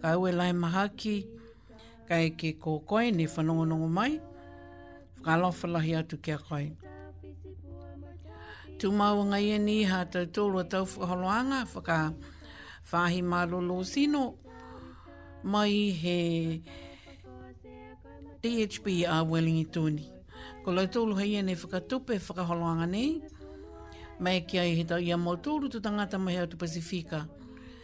Ka aue lae maha ki. Ka eke ko koe ne whanongonongo mai, whakalawhalahi atu ki a koe. Tu maua ngai e ni ha tau tolu a tau whakaholoanga, whaka whahi malolo sino, mai he DHB a Wellingi Tuni. Ko lau tolu hei ene whakatupe whakaholoanga nei, mai ki ai he tau ia mo tolu tu tangata mai au tu Pasifika.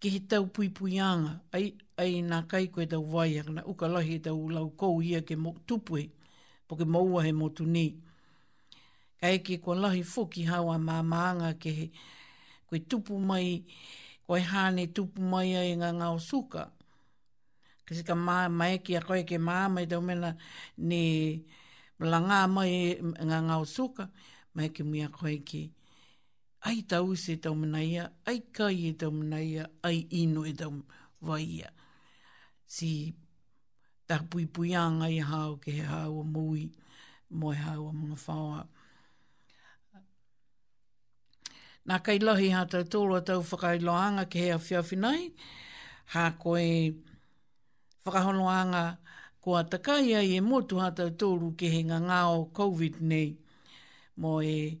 Ki he tau puipuiānga, ai, ai nā kai koe tau waia, na uka lahi e tau lau kou ia ke mo, tupuhi, po ke moua he motu ni. Ka eke kua lahi fo ki hau a māmānga ke he, koe tupu mai, koe hāne tupu mai ai ngā ngā o suka. Kasi ka mā, mai ki a koe ke mā mai tau mena ni la ngā mai ngā ngā o suka, mai ke mia koe ki. ai tāusi e tau mana ia, ai kai e tau mana ia, ai ino e tau vai ia. Si tā pui pui a ngai hao ke he hao o mui, mo e hao o mga whaoa. Nā kai lahi hā tau tōro a tau whakailo anga ke hea whiawhinai, hā koe whakahono anga kua takai ai e motu hā tau tōru ke he ngā ngā o COVID nei, mo e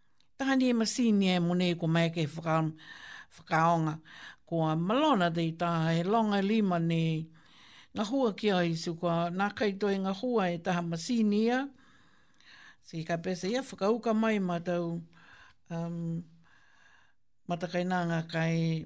Tahani e Masini e mo nei ko mai kei whaka, whakaonga. Ko a Malona de i taha he longa lima ne nga hua ki a isu ko na kai toi nga hua e taha Masini ia. Si ka pese ia whakauka mai ma tau um, matakai na nga kai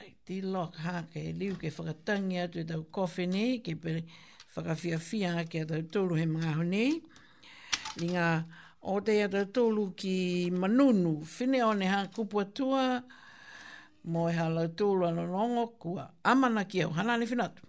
Ai, tī lock hā, kei liu, kei whakatangi atu e tau kofi nei, kei pere whakawhia fia ake a tau tōru he mga ahu nei. Ni ngā o te ia tau tōru ki manunu, whine o ne hā kupua tua, mō e hā lau tōru ano nongo, kua amana ki au, hana ni whinatu.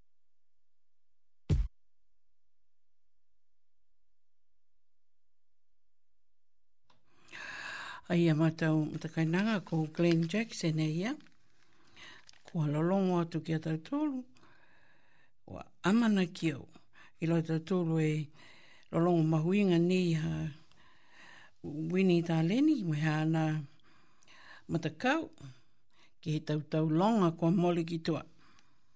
Ai a mātou matakainanga ko Glenn Jackson e ia. Kua lolongo atu ki a tau tōru. Kua amana ki au. I lau tau tōru e lolongo mahuinga ni ha wini tā leni me hāna matakau ki he tau tau longa kua moli ki tua.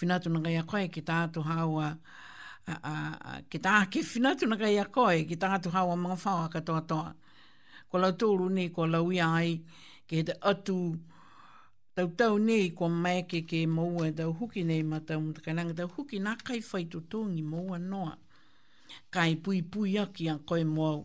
whinatunanga i a koe ki tā tu hāua, a, a, a, ki tā ki whinatunanga i a koe ki tā tu hāua mga whawa katoa toa. Ko lau tūru ni, ko lau ia ai, ki he te atu tau tau ni, ko mai ke ke maua e tau huki nei ma tau mutu kai nanga tau huki nā kai whai tu tūngi maua noa. Kai pui pui aki a koe moau.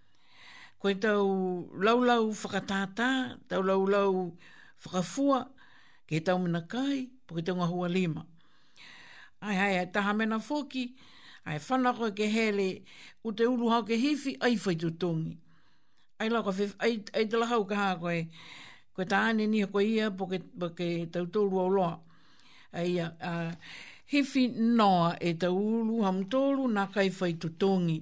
Koe tau laulau whakatātā, tau laulau whakafua, ke tau mena kai, po ke tau ngahua lima. Ai hai, hai taha mena foki, ai whana koe ke hele, u te ulu hao ke hifi, ai whai tu tongi. Ai lau ka whif, ai, ai te lahau ka haa koe, koe ta ane ni koe ia, po ke, po ke tau tolu au loa. Ai, a, a, hifi noa e tau ulu ham tolu na kai whai tu tongi.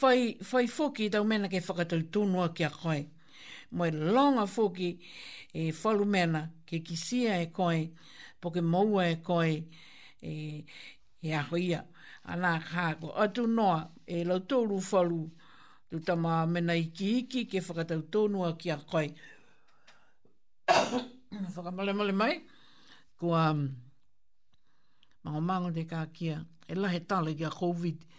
Whai, whai foki tau mena ke whakatau tonua ki a koe. Moe longa foki e whalu mena ke kisia e koe, poke moua e koe, e, e aho ia. Ana ka ko atu noa e lau toru whalu tu tama mena iki iki ke whakatau tonua ki a koe. Whakamale male mai, kua mango mango te kakia, e lahe tala ki a COVID-19.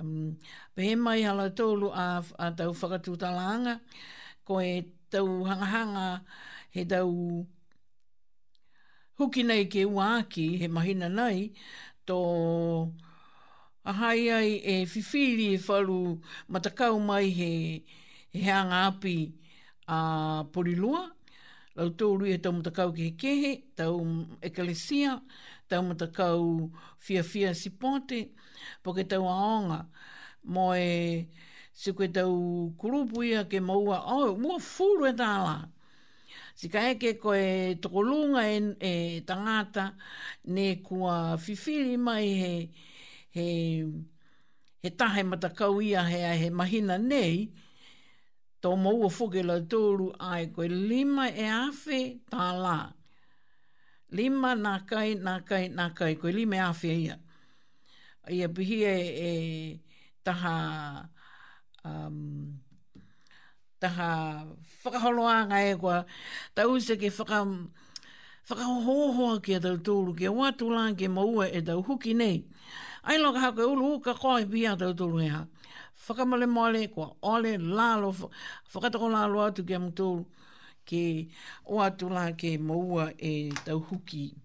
Um, pehe mai hala tōlu a, a tau whakatūtalaanga, ko e tau hangahanga he tau huki nei ke uāki he mahina nei tō ahai ai e whiwhiri e wharu matakau mai he, he hanga api a Porilua, lau tōru e tau matakau ke he kehe, tau ekalesia, tau matakau fia fia sipote, Po ke tau aonga, mo e si koe tau kurupu ia ke maua au, mua fulu e tāla. Si ka eke koe toko lunga e, e tangata, ne kua fifili mai he, he, he tahe matakau ia he, he mahina nei, tō maua fuke la tōru ai koe lima e awhi tā lā. Lima nā kai, nā kai, nā kai, koe lima e awhi ia. Ia pihi e, e taha, um, taha whakaholoanga e kua tau se ke whaka, whakahohoa ki a tau tūru, ki a wātu lā ke maua e tau huki nei. Ai lo ka hako e ulu uka koa e pia tau tūru e ha. Whakamale male kua ole lalo, whakatoko lalo atu ki a mtūru, ke wātu lā ke maua e tau huki nei.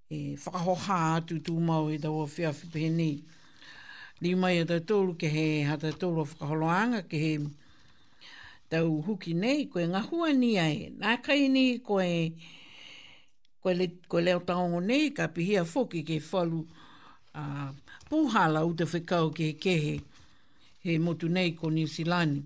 e whakahoha atu tū mau i taua whiawhi pēnei. Ni mai e tau tōru ke he hata tōru a whakaholoanga ke he tau huki nei, koe ngahua ni ai, nā kai ni koe koe, le, koe leo taongo nei, ka pihia foki ke whalu uh, pūhala uta whekau ke he kehe he motu nei ko New Zealand.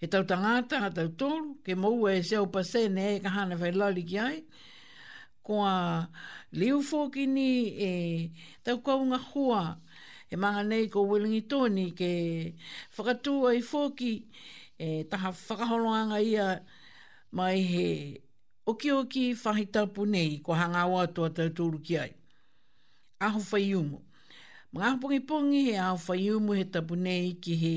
He tau tangata, tau tolu, ke moua e Seo Pasene e ka hana whai lali ki ai. Ko a Liu Fokini e tau kaunga hua, e manga nei ko Wilingi Tōni ke whakatū ai Foki e taha whakaholoanga ia mai he oki oki whahi tapu nei ko hanga o atu a tau tolu ki ai. Aho whai umu. Mga aho pongi pongi he aho whai umu he tapu nei ki he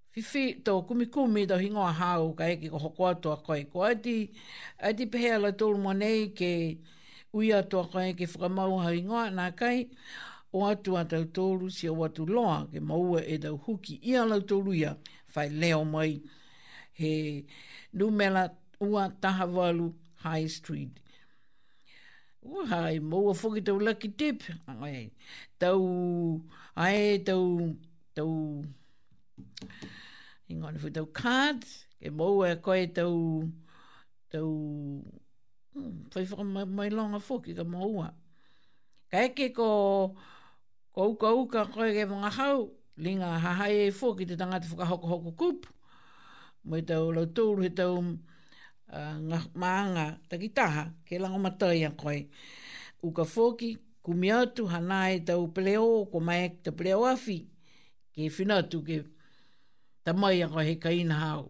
Whiwhi, tō kumikumi, tō hingoa hāu, ka heke ko hoko atu a koe. Ko Aiti, Aiti pehea la tōru mo nei ke ui atu a koe ke whakamau hau ingoa, nā kai, o atu a tau tōru si o atu loa ke maua e tau huki i a lau tōru ia, whai leo mai he numela ua taha walu high street. Ua hai, maua fuki tau lucky tip, ai, tau, ai, tau, tau, tau, Hang on for tau cards. Ke mou e koe tau, tau, hmm, whai whakamai mai longa fo ki ka moua. Ka eke ko, ko uka uka koe ke mga hau, linga hahai e fo ki te tangata whakahoko hoko kupu. Mai tau lau tūru he tau uh, ngā maanga taki taha ke lango matai a koe. Uka fōki, kumia atu hana e tau peleo, ko mai te peleo awhi, ke whina atu ke tamai ako he kaina hao.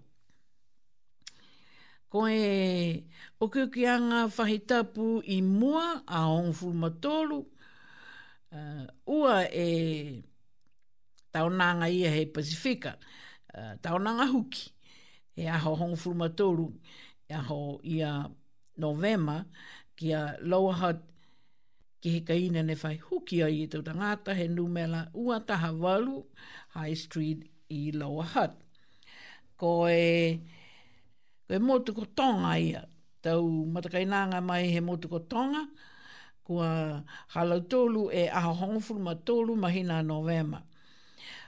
Ko e oku ki a ngā whahi tapu i mua a Hong Fumatoru, uh, eh, ua e taonanga ia he Pasifika, uh, eh, taonanga huki, e aho Hong Fumatoru, e aho ia Novema, ki a Lower Hot ki he kainene e whai hoki ai i tō tangata he numela ua taha waru High Street i Lower Hutt. Ko e, ko e mōtu ko Tonga ia, tau matakainanga mai he mōtu ko Tonga, kua halau tōlu e aho hongofuru ma tōlu mahina November.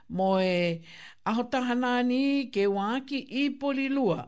Mo e aho tahana ani ke wāki i pori lua,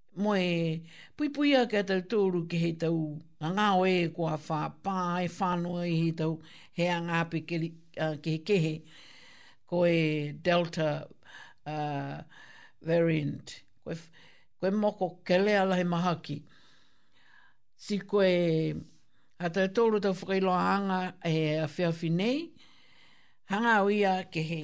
moe puipui ake a tau tōru ki hei tau ngā oe e kua whā pā e whānoa i hei tau he anga api ke, uh, ke kehe ko e Delta uh, variant ko e, ko e moko ke lea lahi mahaki si ko e a tau tōru tau whakailo anga e awhiawhi nei hanga o ia ke he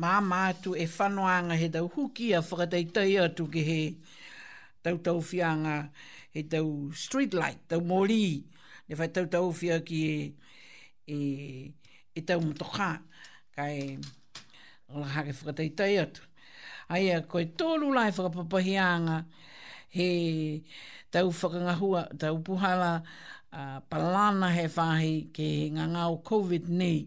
māmā atu e whanoa anga he tau huki a whakataitahi atu ki he tau tau whianga, he tau street light, tau mōrī, e whai tau tau whia ki e, e, e tau motokā, kai la hake whakataitahi atu. Ai a koe tōru lai whakapapahi anga he tau whakangahua, tau puhala, uh, palana he whahi ke nganga o COVID-19,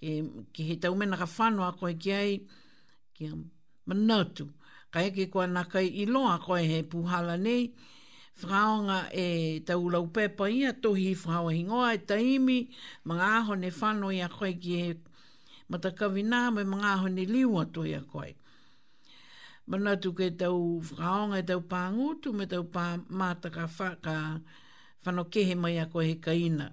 ke, ke he tau mena ka whanua koe ki ai, ki a manatu. Ka eke koe ana kai i loa koe he puhala nei, whakaonga e tau rau pepa ia tohi whakawa hingoa e taimi, mga aho ne whano ia koe ki he matakawina me mga aho ne liwa to ia koe. Manatu ke tau whakaonga e tau pāngutu me tau pā māta ka, wha, ka whano kehe mai a koe he kaina.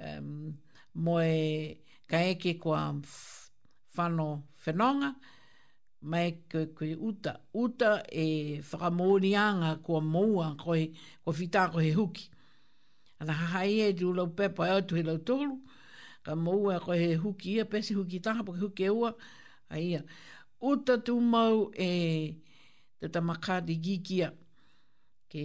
Um, moe ka eke kua whano whenonga, mai koe koe uta. Uta e whakamōrianga kua moua koe, kua whita koe he huki. Ana hahai e tū lau pepa e atu he lau tōru, ka moua koe he huki ia, pēsi huki taha, pake huki e ua, a ia. Uta tū mau e te tamakāti gikia, ke,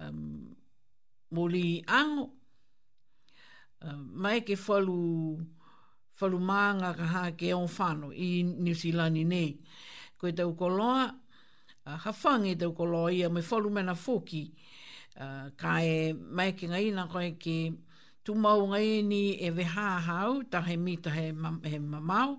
um, Moli Ango, uh, mai ke whalu, whalu maanga ka haa ke o whano i New Zealand nei. Ko e tau koloa, uh, ha whangi tau koloa ia me whalu mena foki, uh, ka e mai ke ngai na koe ke tumau ngai ni e veha hau, ta he mita he, mam, he mamau,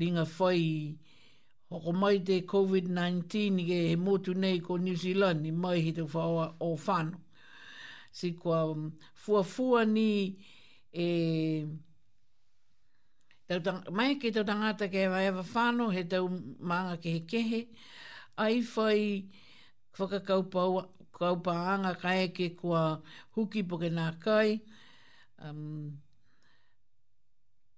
ringa whai i hoko mai te COVID-19 i ke he motu nei ko New Zealand i mai he te whaoa o whano. Si kua um, fuafua ni e tautang, mai ke tau tangata ke hewa hewa whano he tau maanga ke he kehe ai whai whakakaupa kaupa anga ka eke kua huki poke nā kai um,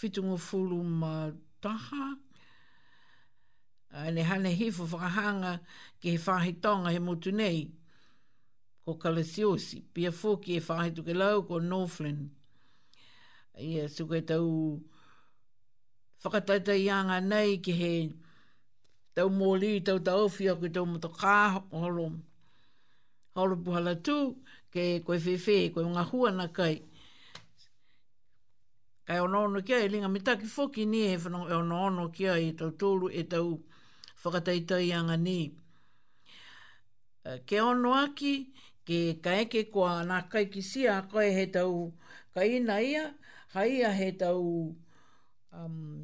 71. Ēnei hāne hīwha whakahānga ki he whāhi taonga he motu nei, ko Kalesiosi, pia fōki e whāhi tuke lau, ko Northland. Ia tuke tau whakataita i anga nei ki he tau mōli, tau tau awhi aku tau moto kā horo, horo puhala tū, ke koe whewhe, koe ngā huana kai, Kai ono ono kia e linga me taki foki ni e whanau e ono ono kia e tau tolu e tau whakataitai anga ni. Eh, ke ono aki, ke ka eke koa na kai ki si a koe he tau ka ina ia, hai ia he tau um,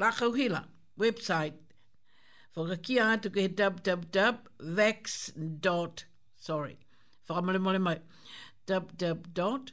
lakauhila, website, whakakia atu ke www.vax. Sorry, whakamole mole mai, www.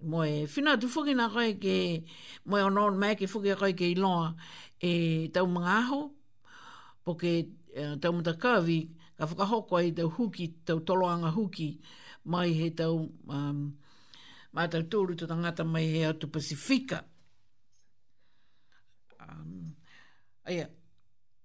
Moe e whina tu whuki na koe ke, moe ono ono mea ke whuki a koe ke iloa e tau mga aho, po ke uh, tau mata kawi, ka whakahoko ai tau huki, tau toloanga huki, mai he tau, um, mai tau tūru te tangata mai he atu Pasifika. Um, aia,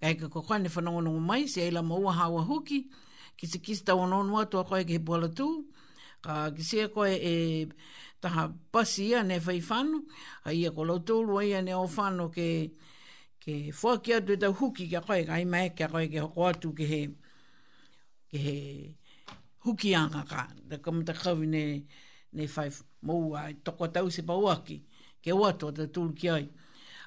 Kei ka kua koane whanongonongo mai, si eila mo ua hawa huki, ki si kisi tau ono ono atua koe ki he buala tu, ka ki si e koe e taha pasi ia ne whai whanu, a ia ko lau tolu ia ne o whanu ke ke whaki atu e tau huki kia koe, ka ima e kia koe ke hoko atu ke he ke he huki anga ka, the Commonwealth Kawi ne, ne whai mou a toko tau se pa oaki, ke oa to te tulu ki ai.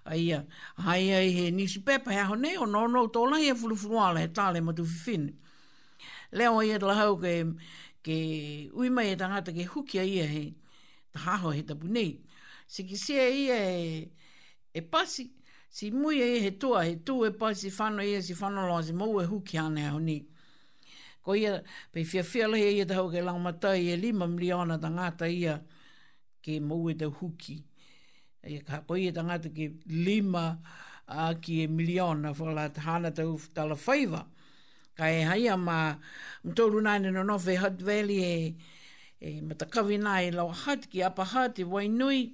Ai a, hai ai he nisi pepa he aho nei, o no no to lai e fulu fulu ala he tale mo tu fifin. Leo ia la hau ke, ke ui mai e tangata ke huki ai e he, ta haho he tapu nei. Siki sia ia e, E pasi, si mui e he tua, he tu e pasi si whano ia si whano loa si mou e hu ki hane au ni. Ko ia, pei fia fia lehi e ia te hau ke langa matai e lima mri aona ta ngata ia ke mou e te huki. E ka ko ia ta ngata ke lima a ki e mri aona whala ta hana tau tala whaiva. Ka e hai a ma mtoru nane no no fe hot valley e, e matakawina e lawa hat ki apahati wainui.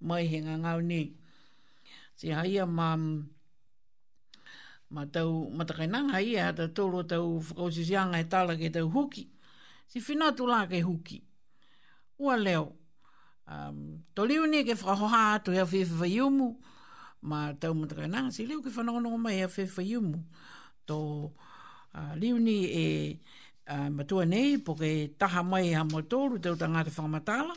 mai he ngangau nei. Te haia ma ma tau matakainanga ia ta tolo tau whakausisianga e tala ke tau huki. Si whina tu la ke huki. Ua leo. Um, to liu ni ke whakahoha atu hea whiwhi whai umu ma tau matakainanga. Si leo ke whanongonongo mai hea whiwhi whai umu. To uh, liu ni e uh, matua nei po ke taha mai ha mo tolu tau tangata whakamatala.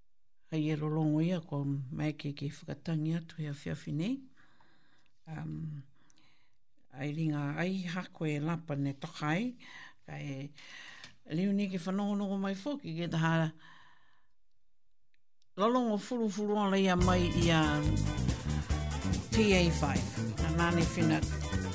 Hei e rolongo ia ko mai ke ke whakatangi atu he awhiawhi nei. Um, ai ringa ai ha ko e lapa ne takai. Kai e liu ni ke whanongonongo mai fo ki ke taha rolongo furu furu ala ia mai ia TA5. Nane whina. Nane whina.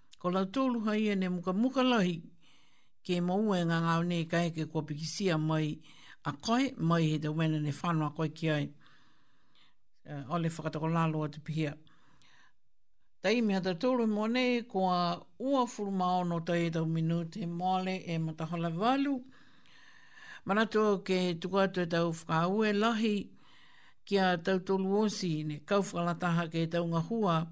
Ko lau tōruha ia ne mukamuka lahi ke mou e ngā ngāo nei ka heke kua pikisia mai a koe, mai he te wena ne whanua koe ki ai. Uh, ole whakatako lalo atu pihia. Tei mea ta tōru mō nei ko a ua furu mao no tai e tau minu te mōle e matahala walu. Mana tō ke tuku atu e tau whakaue lahi ki a tau tōlu osi ne kau whakalataha ke tau ngahua. Mana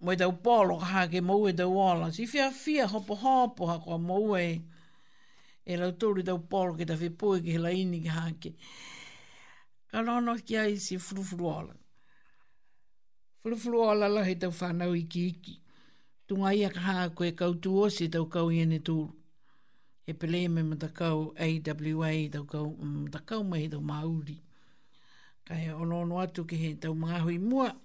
mo e tau pōlo ka hake mo ue tau wāla. Si fia fia hopo hopo ha kua mo ue e lau tōru tau pōlo ki ta whi pōi ki hela ini ki hake. Ka nono ki ai si furufuru wāla. Furufuru wāla la he tau whanau iki iki. Tunga ia ka haa koe kau tu o si tau kau iene tōru. He pele me mata kau AWA tau kau mata kau mai tau mauri. Ka he ono ono atu ki he tau mga hui mua. Ka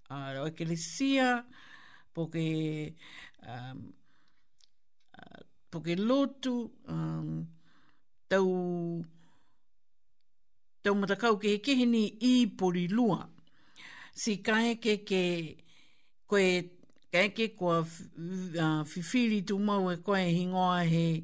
Aro Ecclesia, poke, um, uh, poke lotu, um, tau, tau matakau ke kehini i pori lua. Si kaeke ke koe, kaeke koa uh, whiwhiri tu mau e koe hingoa he,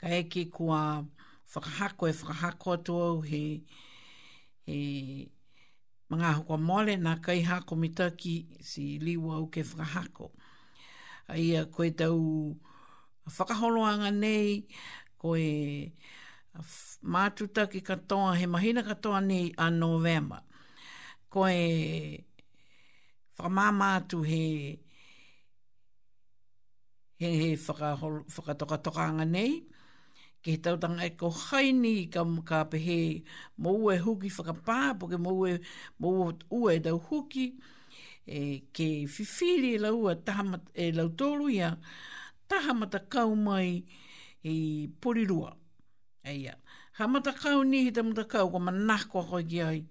Ka eke kua whakahako, e whakahako atu au he, he mga hoko mole na kai ha komitaki si liwa o ke whakahako. Ai a koe tau whakaholoanga nei, koe mātuta ki katoa, he mahina katoa nei a November. Koe whakamāmā atu he, he, he whakahol, whakatokatokanga nei, ke he tautanga e ko haini ka, ka pehe mō ue huki whakapā, po ke mō ue, mō ue tau huki, e, ke whiwhiri e laua tahamata, e lau tōru ia, tahamata kau mai i porirua. Eia, ha mata kau ni he tamata kau, ko manako a koe ki ai,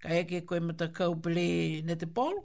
ka eke koe mata kau pele ne te polo,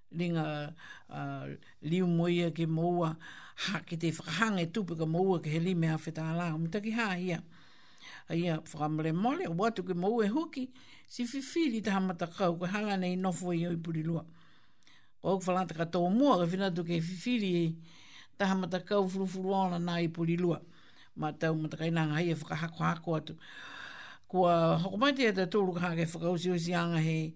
ringa uh, liu moia ki moua, ha, ki te whakahanga e tūpika moua ki he lime a whetā la, o muta ki hāhia. Ia whakamare mole, o watu ki moua e huki, si whiwhiri te hamata kau, koe hala nei nofo i au puri lua. Ko au whalata ka tō mua, ka whina tu ke whiwhiri i te hamata kau furufuru aona nā i puri lua. Ma tau mata kai nā ngai e whakahako hako atu. Kua hokomaiti e te tōru ka hake whakausi usi anga hei,